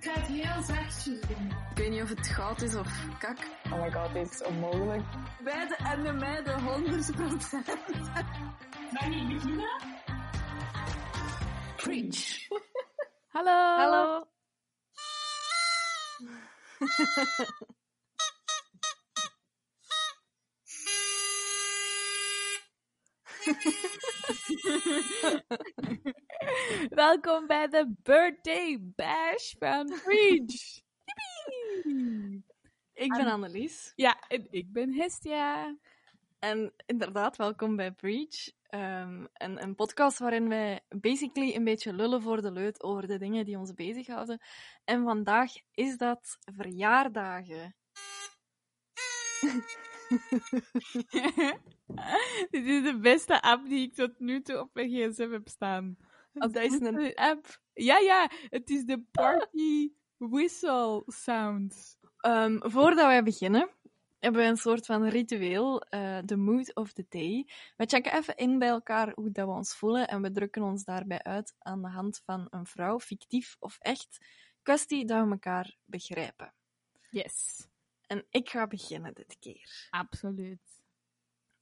Ik ga het heel zachtjes doen. Ik weet niet of het goud is of kak. Oh my god, dit is onmogelijk. Beide en de meiden 100 procent. Mag ik beginnen? Preach. Hallo. Hallo. Welkom bij de birthday bash van. Yippie. Ik ben Annelies. Ja, en ik ben Hestia. En inderdaad, welkom bij Preach. Ehm, een, een podcast waarin wij basically een beetje lullen voor de leut over de dingen die ons bezighouden. En vandaag is dat verjaardagen. Dit is de beste app die ik tot nu toe op mijn gsm heb staan. Dat is een app. Ja, ja, het is de party whistle sound. Ehm, voordat wij beginnen, hebben we een soort van ritueel, eh de mood of the day. We checken even in bij elkaar hoe dat we ons voelen en we drukken ons daarbij uit aan de hand van een vrouw, fictief of echt, kwestie dat we elkaar begrijpen. Yes, En ik ga beginnen dit keer. absoluut.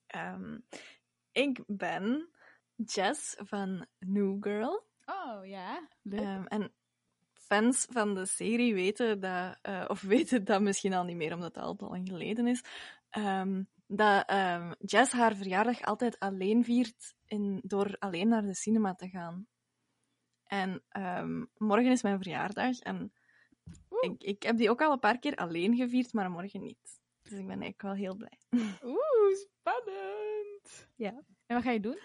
Ehm, ik ben Jess van New Girl. Oh ja, leuk. Ehm, en fans van de serie weten dat, eh, of weten dat misschien al niet meer, omdat het al te lang geleden is, ehm, dat ehm, Jess haar verjaardag altijd alleen viert in, door alleen naar de cinema te gaan. En morgen is mijn verjaardag en ik, ik heb die ook al een paar keer alleen gevierd, maar morgen niet. Dus ik ben eigenlijk wel heel blij. Oeh, spannend. Ja. En wat ga je doen?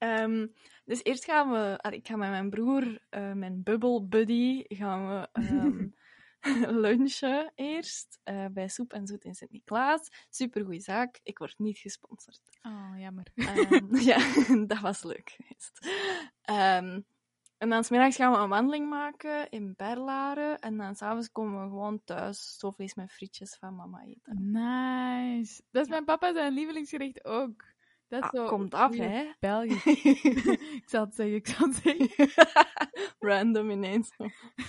Ehm, dus eerst gaan we... ah, Ik ga met mijn broer, eh, mijn bubble buddy, gaan we ehm, lunchen eerst eh, bij Soep en Zoet in Sint-Niklaas. Supergoeie zaak. Ik word niet gesponsord. Oh, jammer. Ehm, ja, dat was leuk geweest. En dan smiddags gaan we een wandeling maken in Berlaren. En dan s'avonds komen we gewoon thuis stoofvlees met frietjes van mama eten. Nice. Dat is mijn papa zijn lievelingsgerecht ook. Dat Ah, zo komt af, hè? Belgisch. ik zal het zeggen, ik zal het zeggen. Random ineens.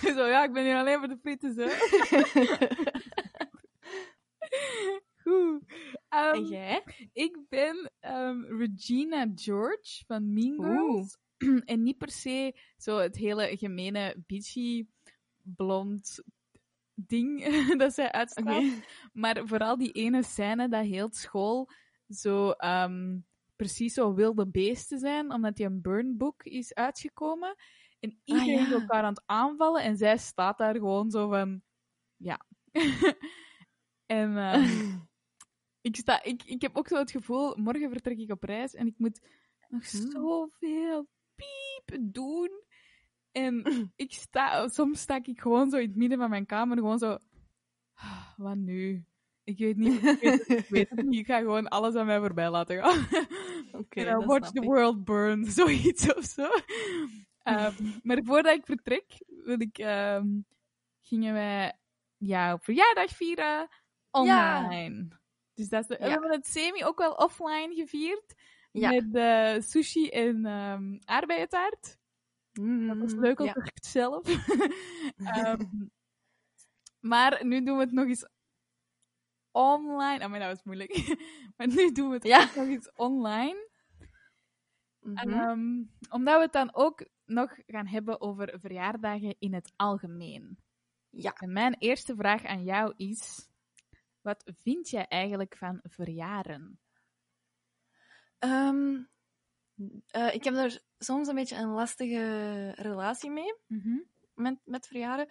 zo, ja, ik ben hier alleen voor de frieten, zo. Goed. Ehm, En jij? ik ben ehm, Regina George van Mean Girls. en niet per se zo het hele gemene, bitchy, blond ding dat zij uitstraalt. Maar vooral die ene scène dat heel school zo ehm, precies zo wilde beesten zijn, omdat die een burnbook is uitgekomen. En iedereen is ja. elkaar aan het aanvallen en zij staat daar gewoon zo van... Ja. en ehm, ik, sta, ik, ik heb ook zo het gevoel, morgen vertrek ik op reis en ik moet nog Hmm. zoveel piep doen. En ik sta, soms sta ik gewoon zo in het midden van mijn kamer, gewoon zo... "Ah, Wat nu? Ik weet niet, ik weet, het, ik weet het niet. Ik ga gewoon alles aan mij voorbij laten gaan. Oké, watch the ik. world burn, zoiets of zo. Ehm, maar voordat ik vertrek, wil ik, ehm, gingen wij ja, op verjaardag vieren online. Dus dat is de, we hebben het semi ook wel offline gevierd. Ja. Met eh, sushi en um, aardbeientaart. Dat was leuk ook Mm, Ja. echt zelf. Maar nu doen we het nog eens online. Oh, maar dat was moeilijk. maar nu doen we het Ja. ook nog eens online. Mhm. Ehm, omdat we het dan ook nog gaan hebben over verjaardagen in het algemeen. Ja. En mijn eerste vraag aan jou is: wat vind jij eigenlijk van verjaren? Ehm, eh, ik heb daar soms een beetje een lastige relatie mee, met, met verjaren.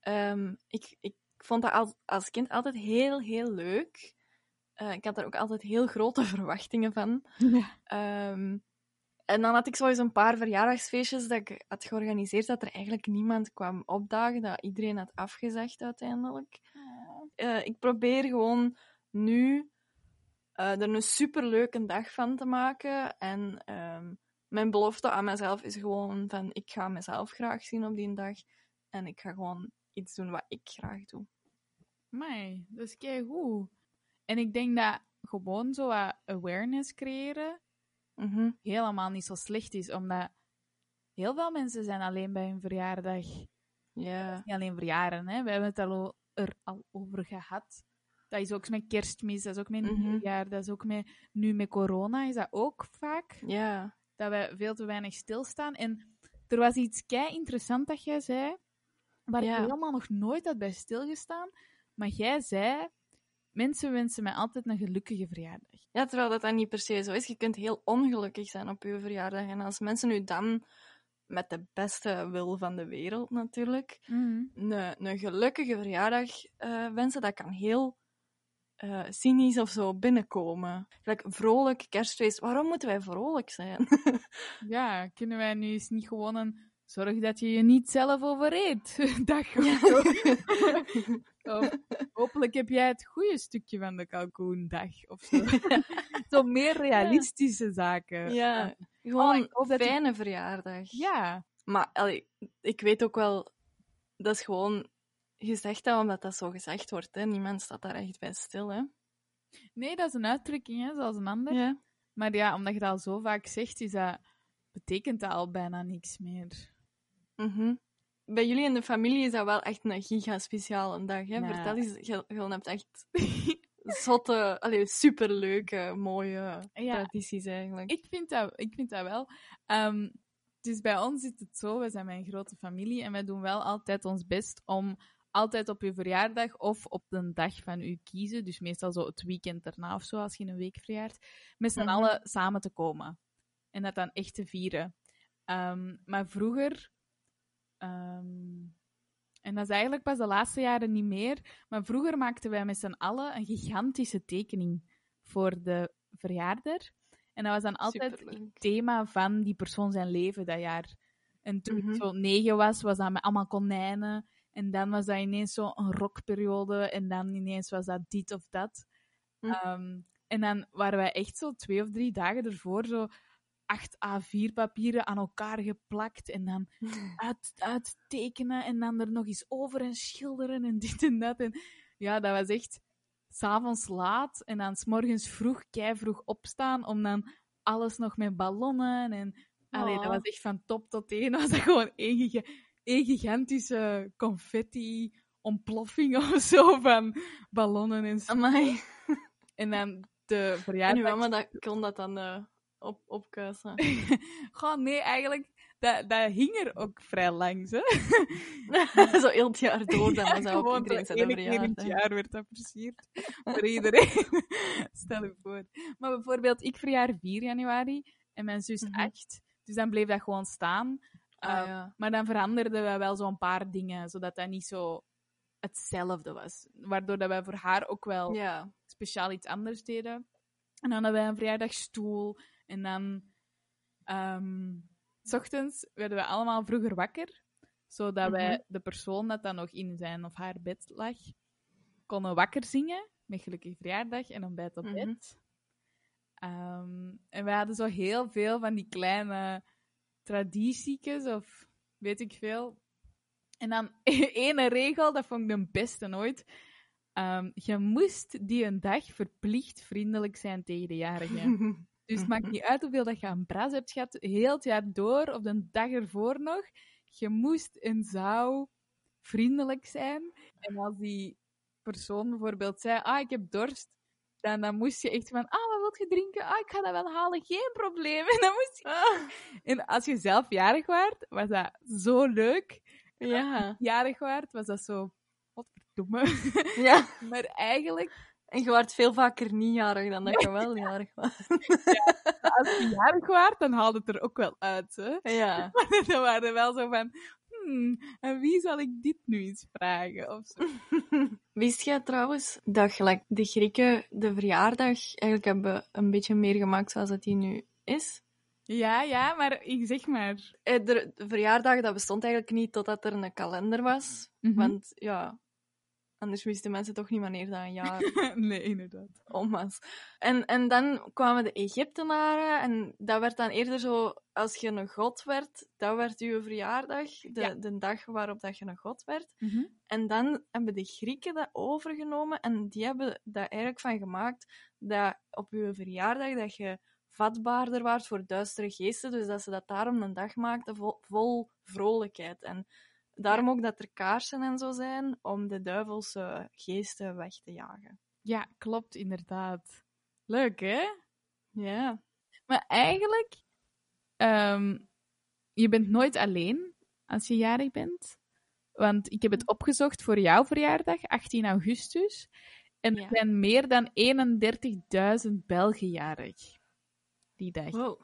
Ehm, ik, ik vond dat als, als kind altijd heel, heel leuk. Eh, ik had daar ook altijd heel grote verwachtingen van. Ja. Ehm, en dan had ik eens een paar verjaardagsfeestjes dat ik had georganiseerd, dat er eigenlijk niemand kwam opdagen, dat iedereen had afgezegd uiteindelijk. Eh, ik probeer gewoon nu eh, er een superleuke dag van te maken. En ehm, mijn belofte aan mezelf is gewoon van, ik ga mezelf graag zien op die dag. En ik ga gewoon iets doen wat ik graag doe. Mai, dat is keigoed. En ik denk dat gewoon zo wat awareness creëren Mhm. helemaal niet zo slecht is, omdat heel veel mensen zijn alleen bij hun verjaardag. Ja. Niet alleen verjaren, hè. We hebben het al er al over gehad. Dat is ook met kerstmis, dat is ook met Mhm. nieuwjaar, dat is ook met, nu met corona, is dat ook vaak. Ja. Dat wij veel te weinig stilstaan. En er was iets kei interessant dat jij zei, waar Ja. ik helemaal nog nooit had bij stilgestaan. Maar jij zei, mensen wensen mij altijd een gelukkige verjaardag. Ja, terwijl dat dan niet per se zo is. Je kunt heel ongelukkig zijn op je verjaardag. En als mensen u dan, met de beste wil van de wereld natuurlijk, een, een gelukkige verjaardag eh, wensen, dat kan heel eh, cynisch of zo binnenkomen. Vrolijk kerstfeest. Waarom moeten wij vrolijk zijn? Ja, kunnen wij nu eens niet gewoon een zorg dat je je niet zelf overeet dag of hopelijk heb jij het goede stukje van de kalkoendag of zo. zo meer realistische zaken. ja, gewoon Oh, een fijne verjaardag. Ja, Maar allee, ik weet ook wel, dat is gewoon gezegd dat omdat dat zo gezegd wordt. Hè. Niemand staat daar echt bij stil. Hè. nee, dat is een uitdrukking, hè, zoals een ander. Ja. Maar ja, omdat je dat al zo vaak zegt, is dat, betekent dat al bijna niks meer. Mhm. Bij jullie in de familie is dat wel echt een giga-speciale dag. Hè? Vertel eens, je, je hebt echt zotte, allee, superleuke, mooie Ja. tradities eigenlijk. Ik vind dat, ik vind dat wel. Ehm, dus bij ons zit het zo, we zijn een grote familie en wij doen wel altijd ons best om altijd op je verjaardag of op de dag van u kiezen, dus meestal zo het weekend daarna of zo, als je een week verjaart, met z'n Mhm. allen samen te komen. En dat dan echt te vieren. Ehm, maar vroeger, ehm, en dat is eigenlijk pas de laatste jaren niet meer, maar vroeger maakten wij met z'n allen een gigantische tekening voor de verjaarder. En dat was dan altijd Superleuk. thema van die persoon zijn leven dat jaar. En toen Mhm. ik zo negen was, was dat met allemaal konijnen. En dan was dat ineens zo een rockperiode. En dan ineens was dat dit of dat. Mhm. Ehm, en dan waren wij echt zo twee of drie dagen ervoor zo acht A4-papieren aan elkaar geplakt. En dan uit, uittekenen en dan er nog eens over en schilderen en dit en dat. En ja, dat was echt s'avonds laat en dan s'morgens vroeg, kei vroeg opstaan om dan alles nog met ballonnen en... Allee, dat Oh. was echt van top tot teen. Was dat gewoon één, giga- één gigantische confetti ontploffing of zo van ballonnen en zo. Amai. En dan de En uw verjaardag... mama dat, kon dat dan eh, op, opkuisen. Gewoon, nee, eigenlijk, dat, dat hing er ook vrij langs, hè. zo heel het jaar door, dan was dat ook Gewoon iedereen zijn keer in het verjaardag. jaar werd dat versierd. Voor iedereen. Stel je voor. Maar bijvoorbeeld, ik verjaar 4 januari en mijn zus Mhm. 8. Dus dan bleef dat gewoon staan. Ah, Eh, ja. Maar dan veranderden we wel zo'n paar dingen, zodat dat niet zo hetzelfde was. Waardoor dat wij voor haar ook wel ja. speciaal iets anders deden. En dan hadden wij een verjaardagstoel. En dan, ehm, s ochtends werden we allemaal vroeger wakker, zodat Mhm. wij de persoon dat dan nog in zijn of haar bed lag, konden wakker zingen met gelukkig verjaardag en ontbijt op Mhm. bed. Ehm, en wij hadden zo heel veel van die kleine traditiekes of weet ik veel. En dan ene regel, dat vond ik de beste nooit. Ehm, je moest die een dag verplicht vriendelijk zijn tegen de jarige. Dus het maakt niet uit hoeveel dat je aan bras hebt gehad, heel het jaar door, of de dag ervoor nog. Je moest en zou vriendelijk zijn. En als die persoon bijvoorbeeld zei, ah, ik heb dorst, dan, dan moest je echt van, ah, wat wilt je drinken? Ah, ik ga dat wel halen, geen probleem. En, dan moest je... Ah, en als je zelf jarig waart, was dat zo leuk. ja. Jarig waart, was dat zo, wat verdomme. ja. maar eigenlijk En je wordt veel vaker niet jarig dan dat je wel jarig was. als je jarig waart, dan haalde het er ook wel uit. Hè? ja. Maar dan waren we wel zo van, hmm, en wie zal ik dit nu eens vragen? Of zo. Wist jij trouwens dat gelijk de Grieken de verjaardag eigenlijk hebben een beetje meer gemaakt zoals het die nu is? Ja, ja, maar ik zeg maar. Eh, De, de verjaardag dat bestond eigenlijk niet totdat er een kalender was. Mhm. Want ja, anders wisten mensen toch niet wanneer dat een jaar nee, inderdaad. om was. En, en dan kwamen de Egyptenaren en dat werd dan eerder zo, als je een god werd, dat werd je verjaardag, de, Ja. de dag waarop dat je een god werd. Mhm. En dan hebben de Grieken dat overgenomen en die hebben daar eigenlijk van gemaakt dat op je verjaardag dat je vatbaarder waart voor duistere geesten, dus dat ze dat daarom een dag maakten vol, vol vrolijkheid. En Daarom ook dat er kaarsen en zo zijn, om de duivelse geesten weg te jagen. Ja, klopt, inderdaad. Leuk, hè? Ja. Maar eigenlijk, ehm, je bent nooit alleen als je jarig bent. Want ik heb het opgezocht voor jouw verjaardag, 18 augustus. En er Ja. zijn meer dan 31.000 Belgen jarig. Die dag. Wow.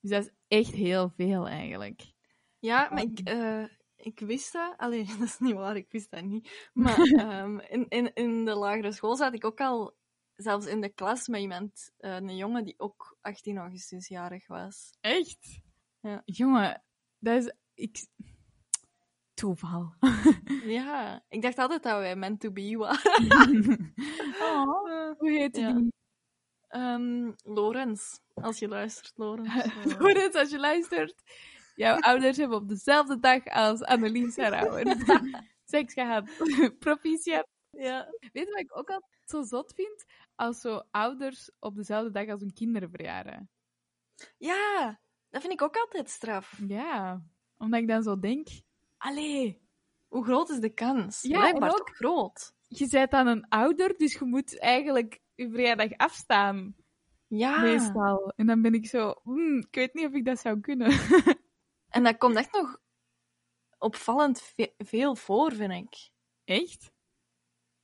Dus dat is echt heel veel eigenlijk. Ja, maar ik, eh, ik wist dat. Allee, dat is niet waar, ik wist dat niet. Maar ehm, in, in, in de lagere school zat ik ook al, zelfs in de klas, met iemand, eh, een jongen die ook 18 augustus jarig was. Echt? Ja. Jongen, dat is... Ik... Toeval. Ja, ik dacht altijd dat wij meant to be waren. oh, hoe heet Ja. die? Ehm Lorenz, als je luistert, Lorenz. Lorenz, als je luistert. Jouw ouders hebben op dezelfde dag als Annelies haar ouders seks gehad. Proficiat. ja. Weet je wat ik ook altijd zo zot vind? Als zo ouders op dezelfde dag als hun kinderen verjaren. ja, dat vind ik ook altijd straf. Ja, omdat ik dan zo denk... Allee, Hoe groot is de kans? Ja, Blijkbaar en ook- groot? je bent dan een ouder, dus je moet eigenlijk je verjaardag afstaan. Ja. Meestal. En dan ben ik zo... hmm, ik weet niet of ik dat zou kunnen. En dat komt echt nog opvallend ve- veel voor, vind ik. Echt?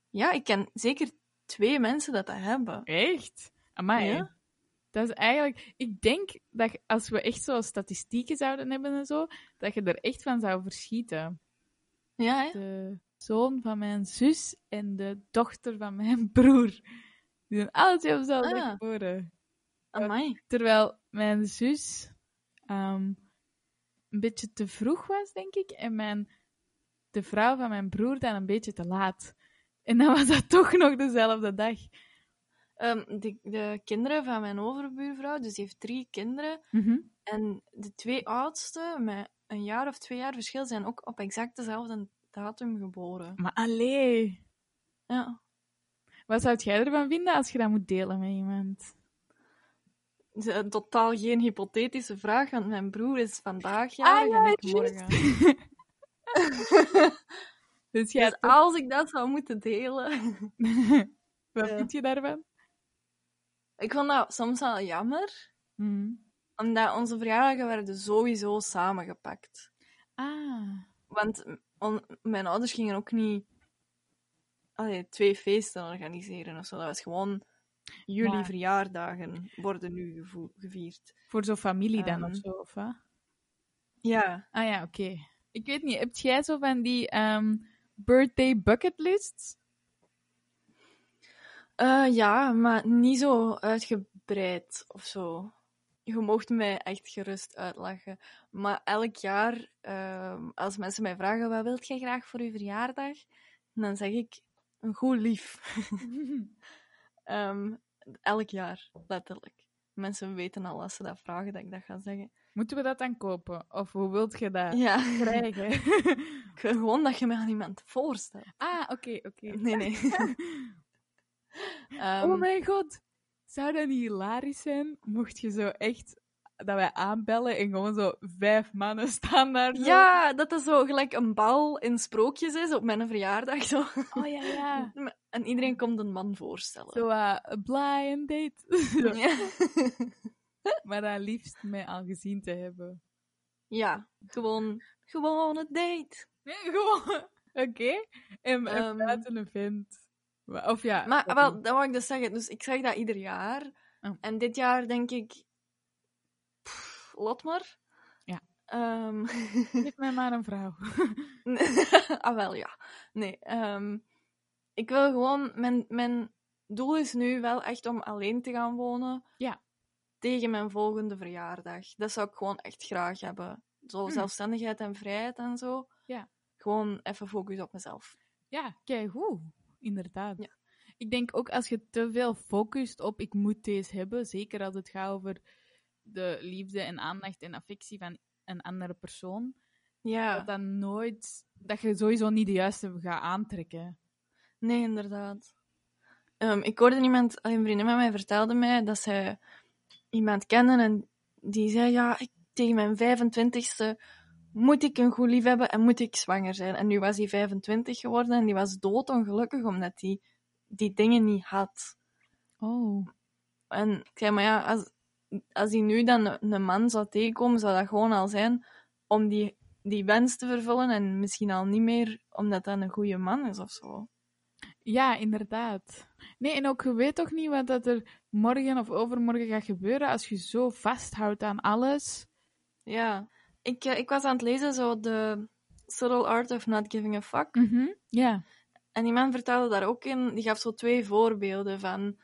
Ja, ik ken zeker twee mensen dat dat hebben. Echt? Amai. Ja? Dat is eigenlijk... Ik denk dat als we echt zo statistieken zouden hebben en zo, dat je er echt van zou verschieten. Ja, hè? De zoon van mijn zus en de dochter van mijn broer. Die zijn alle twee op dezelfde Ah. geboren. Amai. Terwijl mijn zus ehm, een beetje te vroeg was, denk ik. En mijn, de vrouw van mijn broer dan een beetje te laat. En dan was dat toch nog dezelfde dag. Ehm, de, de kinderen van mijn overbuurvrouw, dus die heeft drie kinderen. En de twee oudste, met een jaar of twee jaar verschil, zijn ook op exact dezelfde datum geboren. Maar allee. Ja. Wat zou jij ervan vinden als je dat moet delen met iemand? Totaal geen hypothetische vraag, want mijn broer is vandaag jarig ja, en ik morgen. Dus jij Dus als ik dat zou moeten delen... Wat vind je daarvan? Ik vond dat soms wel jammer, Mhm. omdat onze verjaardagen werden sowieso samengepakt. Ah. Want mijn ouders gingen ook niet allee, twee feesten organiseren of zo. Dat was gewoon jullie Maar- verjaardagen worden nu gevierd. Voor zo'n familie dan Ehm. of zo, of wat? Ja. Ah ja, oké. Ik weet niet, heb jij zo van die ehm, birthday bucket lists? Eh, ja, maar niet zo uitgebreid of zo. Je mocht mij echt gerust uitlachen. Maar elk jaar, ehm, als mensen mij vragen, wat wilt jij graag voor je verjaardag? Dan zeg ik, een goed lief. Ehm, elk jaar, letterlijk. Mensen weten al als ze dat vragen, dat ik dat ga zeggen. Moeten we dat dan kopen? Of hoe wilt je dat Ja, krijgen? Ik wil gewoon dat je me aan iemand voorstelt. ah, oké, oké. Nee, nee. Ehm, oh mijn god. Zou dat niet hilarisch zijn? Mocht je zo echt dat wij aanbellen en gewoon zo vijf mannen staan daar. Zo. ja, dat is zo gelijk een bal in sprookjes is op mijn verjaardag. Zo. Oh ja, ja. En iedereen komt een man voorstellen. Zo eh, een blind date. Zo. Ja. Maar dan liefst mij al gezien te hebben. ja, gewoon, gewoon een date. Nee, gewoon. Oké. En, en buiten een vent. Wa- Of ja. Maar dat wel, dat wou ik dus zeggen. Dus ik zeg dat ieder jaar. Oh. En dit jaar denk ik... Lot maar. Ja. Ehm, Geef mij maar een vrouw. ah, wel, ja. Nee, ehm, ik wil gewoon... Mijn, mijn doel is nu wel echt om alleen te gaan wonen. Ja. Tegen mijn volgende verjaardag. Dat zou ik gewoon echt graag hebben. Zo Hmm. zelfstandigheid en vrijheid en zo. Ja. Gewoon even focus op mezelf. Ja, kijk hoe. Inderdaad. Ja. Ik denk ook als je te veel focust op ik moet deze hebben, zeker als het gaat over de liefde en aandacht en affectie van een andere persoon, Ja. dat dan nooit, dat je sowieso niet de juiste gaat aantrekken. Nee, inderdaad. Ehm, ik hoorde iemand, een vriendin van mij vertelde mij dat zij iemand kende en die zei, ja, ik, tegen mijn 25ste moet ik een goed lief hebben en moet ik zwanger zijn? En nu was hij 25 geworden en die was doodongelukkig omdat hij die dingen niet had. Oh. En ik zei, maar ja, als, als hij nu dan een, man zou tegenkomen, zou dat gewoon al zijn om die, die wens te vervullen en misschien al niet meer omdat dat een goede man is of zo. Ja, inderdaad. Nee, en ook je weet toch niet wat dat er morgen of overmorgen gaat gebeuren als je zo vasthoudt aan alles. Ja. Ik, eh, ik was aan het lezen, zo de Subtle Art of Not Giving a Fuck. Mhm. Ja. En die man vertelde daar ook in, die gaf zo twee voorbeelden van...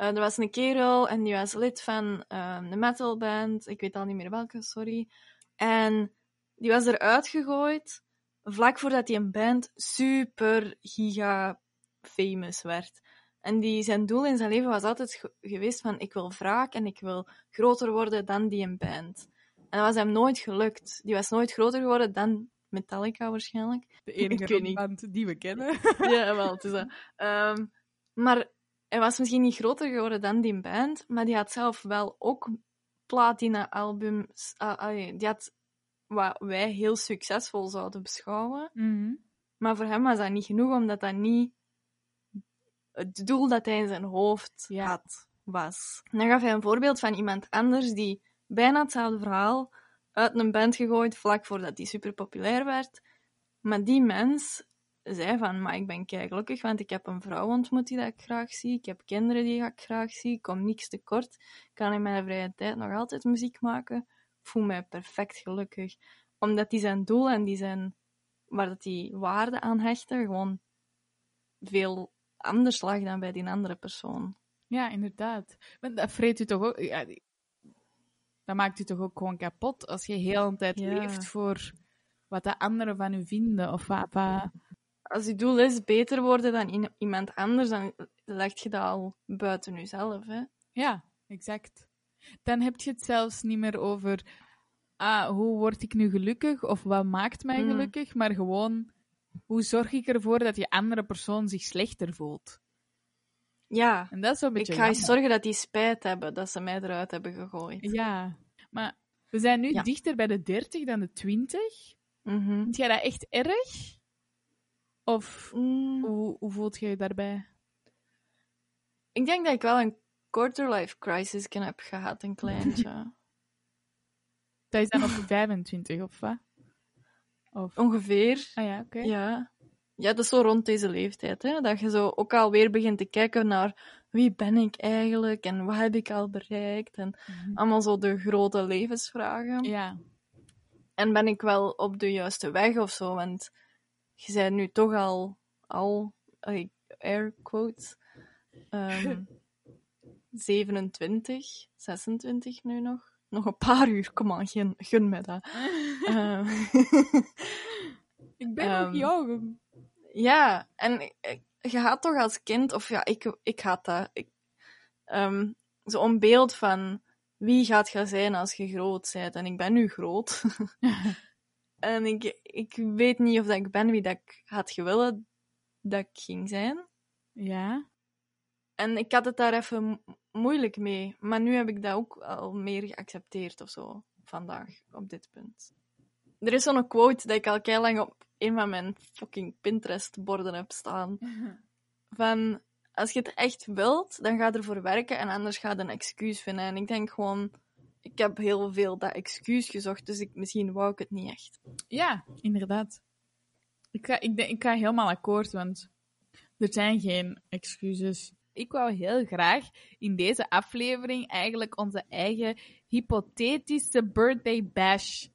eh, er was een kerel en die was lid van een metalband. Ik weet al niet meer welke, sorry. En die was eruit gegooid vlak voordat hij een band super giga famous werd. En die, zijn doel in zijn leven was altijd ge- geweest van ik wil wraak en ik wil groter worden dan die een band. En dat was hem nooit gelukt. Die was nooit groter geworden dan Metallica waarschijnlijk. De enige band die we kennen. ja, wel, het is dat. Ehm, maar hij was misschien niet groter geworden dan die band, maar die had zelf wel ook platina-albums. ah, die had wat wij heel succesvol zouden beschouwen. Mhm. Maar voor hem was dat niet genoeg, omdat dat niet het doel dat hij in zijn hoofd Ja. had, was. Dan gaf hij een voorbeeld van iemand anders die bijna hetzelfde verhaal uit een band gegooid vlak voordat die super populair werd. Maar die mens zei van, maar ik ben kei gelukkig, want ik heb een vrouw ontmoet die dat ik graag zie. Ik heb kinderen die ik graag zie. Ik kom niks tekort. Ik kan in mijn vrije tijd nog altijd muziek maken. Ik voel mij perfect gelukkig. Omdat die zijn doel en die zijn, waar dat die waarde aan hechtte, gewoon veel anders lag dan bij die andere persoon. Ja, inderdaad. Want dat vreet u toch ook... Ja, dat maakt u toch ook gewoon kapot als je heel de tijd Ja. leeft voor wat de anderen van u vinden. Of wat, wat- Als je doel is beter worden dan iemand anders, dan leg je dat al buiten jezelf. Hè? Ja, exact. Dan heb je het zelfs niet meer over... Ah, hoe word ik nu gelukkig? Of wat maakt mij Mm. gelukkig? Maar gewoon... Hoe zorg ik ervoor dat die andere persoon zich slechter voelt? Ja, En dat is ik beetje ga eens jammer. zorgen dat die spijt hebben dat ze mij eruit hebben gegooid. Ja, maar we zijn nu Ja. dichter bij de 30 dan de 20. Mhm. Vind jij dat echt erg? Of Mm, hoe, hoe voelt jij je daarbij? ik denk dat ik wel een quarter-life crisis heb gehad, een kleintje. Dat is dan op 25 of wat? Of... Ongeveer. Ah ja, oké. Ja. ja, dat is zo rond deze leeftijd. Hè? Dat je zo ook alweer begint te kijken naar wie ben ik eigenlijk en wat heb ik al bereikt. En Mhm. allemaal zo de grote levensvragen. Ja. En ben ik wel op de juiste weg of zo? Want je bent nu toch al, al air quotes, ehm, 27, 26 nu nog. Nog een paar uur, kom aan, gun, gun me dat. Ehm, ik ben Ehm, nog jong. ja, en ik- je gaat toch als kind, of ja, ik, ik had dat, ik, ehm, zo'n beeld van wie gaat je zijn als je groot bent. En ik ben nu groot. en ik, ik weet niet of dat ik ben wie dat ik had gewillen dat ik ging zijn. Ja. En ik had het daar even mo- moeilijk mee. Maar nu heb ik dat ook al meer geaccepteerd of zo, vandaag, op dit punt. Er is zo'n quote dat ik al heel lang op een van mijn fucking Pinterest-borden heb staan. Van, als je het echt wilt, dan ga je ervoor werken en anders ga je een excuus vinden. En ik denk gewoon, ik heb heel veel dat excuus gezocht, dus ik, misschien wou ik het niet echt. Ja, inderdaad. Ik ga, ik, ik ga helemaal akkoord, want er zijn geen excuses. Ik wou heel graag in deze aflevering eigenlijk onze eigen hypothetische birthday bash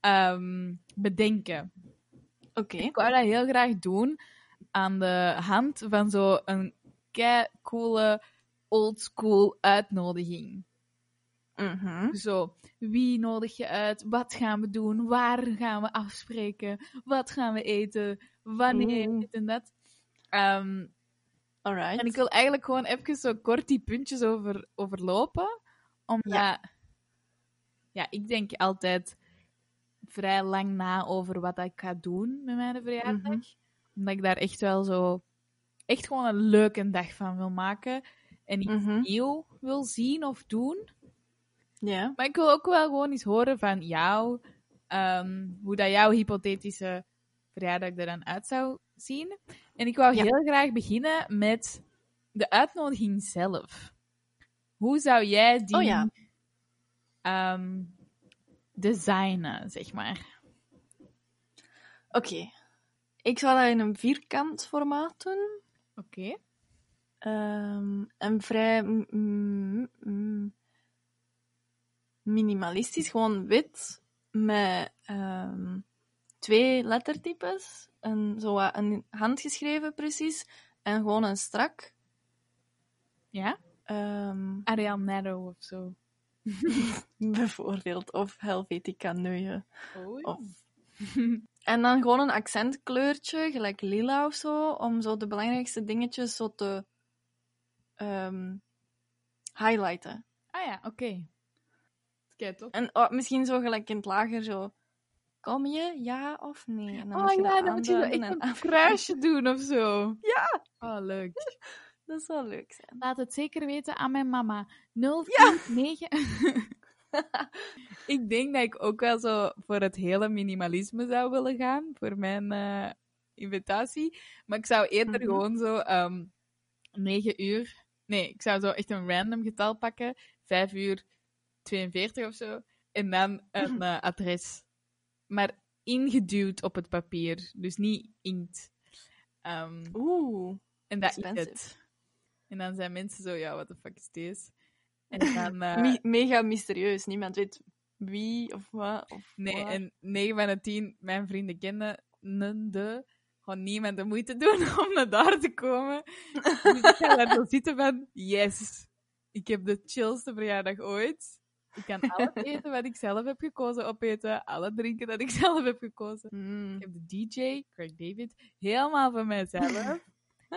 ehm, bedenken. Oké. Ik wou dat heel graag doen aan de hand van zo'n kei coole oldschool uitnodiging. Mhm. Zo, wie nodig je uit? Wat gaan we doen? Waar gaan we afspreken? Wat gaan we eten? Wanneer? Oeh. Dit en dat. Ehm, Alright. en ik wil eigenlijk gewoon even zo kort die puntjes over, overlopen. Omdat, ja. ik denk altijd vrij lang na over wat ik ga doen met mijn verjaardag. Mhm. Omdat ik daar echt wel zo, echt gewoon een leuke dag van wil maken. En iets Mhm. nieuw wil zien of doen. Ja. Maar ik wil ook wel gewoon eens horen van jou. ehm, hoe dat jouw hypothetische verjaardag er dan uit zou zien. En ik wou Ja. heel graag beginnen met de uitnodiging zelf. Hoe zou jij die Oh ja. ehm, designen, zeg maar? Oké. Ik zou dat in een vierkant formaat doen. Oké. Ehm, en vrij mm, minimalistisch, gewoon wit met ehm, twee lettertypes. En zo wat een handgeschreven precies. En gewoon een strak. Ja? Ehm, Arial Narrow of zo. bijvoorbeeld. Of Helvetica Neuye. Oh. Of... En dan gewoon een accentkleurtje, gelijk lila of zo, om zo de belangrijkste dingetjes zo te ehm, highlighten. Ah ja, oké. Kijk toch? En oh, misschien zo gelijk in het lager zo. Kom je, ja of nee? En dan Oh je ja, dat dan moet je zo echt een kruisje doen of zo. Ja, Oh, leuk. dat zou leuk zijn. Laat het zeker weten aan mijn mama. 049. ik denk dat ik ook wel zo voor het hele minimalisme zou willen gaan. Voor mijn eh, invitatie. Maar ik zou eerder Mhm. gewoon zo ehm 9 uur. Nee, ik zou zo echt een random getal pakken. 5 uur 42 of zo. En dan een eh, adres. Maar ingeduwd op het papier. Dus niet inkt. Ehm, Oeh, en dat is het. En dan zijn mensen zo, ja, wat de fuck is deze? En dan, eh, Me- mega mysterieus. Niemand weet wie of wat. Of nee, wat. en 9 van de 10, mijn vrienden kennen de, gewoon niemand de moeite doen om naar daar te komen. Dus ik ga daar zo zitten van, yes, ik heb de chillste verjaardag ooit. Ik kan alles eten wat ik zelf heb gekozen opeten, alle drinken dat ik zelf heb gekozen. Mm. Ik heb de DJ, Craig David, helemaal voor mijzelf.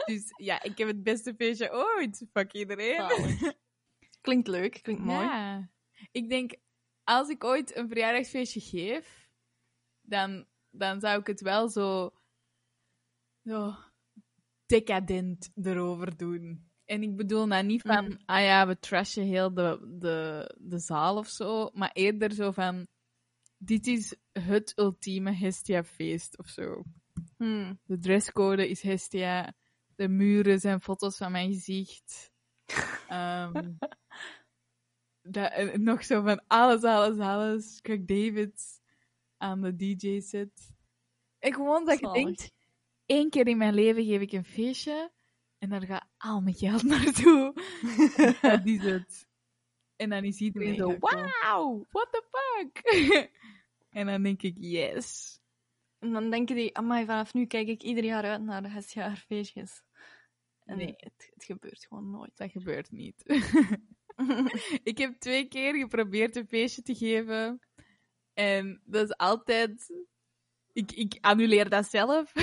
Dus ja, ik heb het beste feestje ooit. Fuck iedereen. Klinkt leuk, klinkt mooi. Ja. Ik denk, als ik ooit een verjaardagsfeestje geef, dan, dan zou ik het wel zo, zo decadent erover doen. En ik bedoel nou niet van, Mhm. ah ja, we trashen heel de, de, de zaal of zo, maar eerder zo van, dit is het ultieme Hestia-feest of zo. Hmm. De dresscode is Hestia. De muren zijn foto's van mijn gezicht. Ehm, dat, nog zo van alles, alles, alles. Craig David aan de DJ-set. En gewoon dat Zalig. denkt, één keer in mijn leven geef ik een feestje en daar gaat al mijn geld naartoe. dat is het. En dan is iedereen zo, wow, what the fuck? en dan denk ik, yes. En dan denken die, amai, vanaf nu kijk ik ieder jaar uit naar de Hesjaarfeestjes. En Nee. het, het gebeurt gewoon nooit. Dat gebeurt niet. ik heb twee keer geprobeerd een feestje te geven. En dat is altijd... Ik, ik annuleer dat zelf.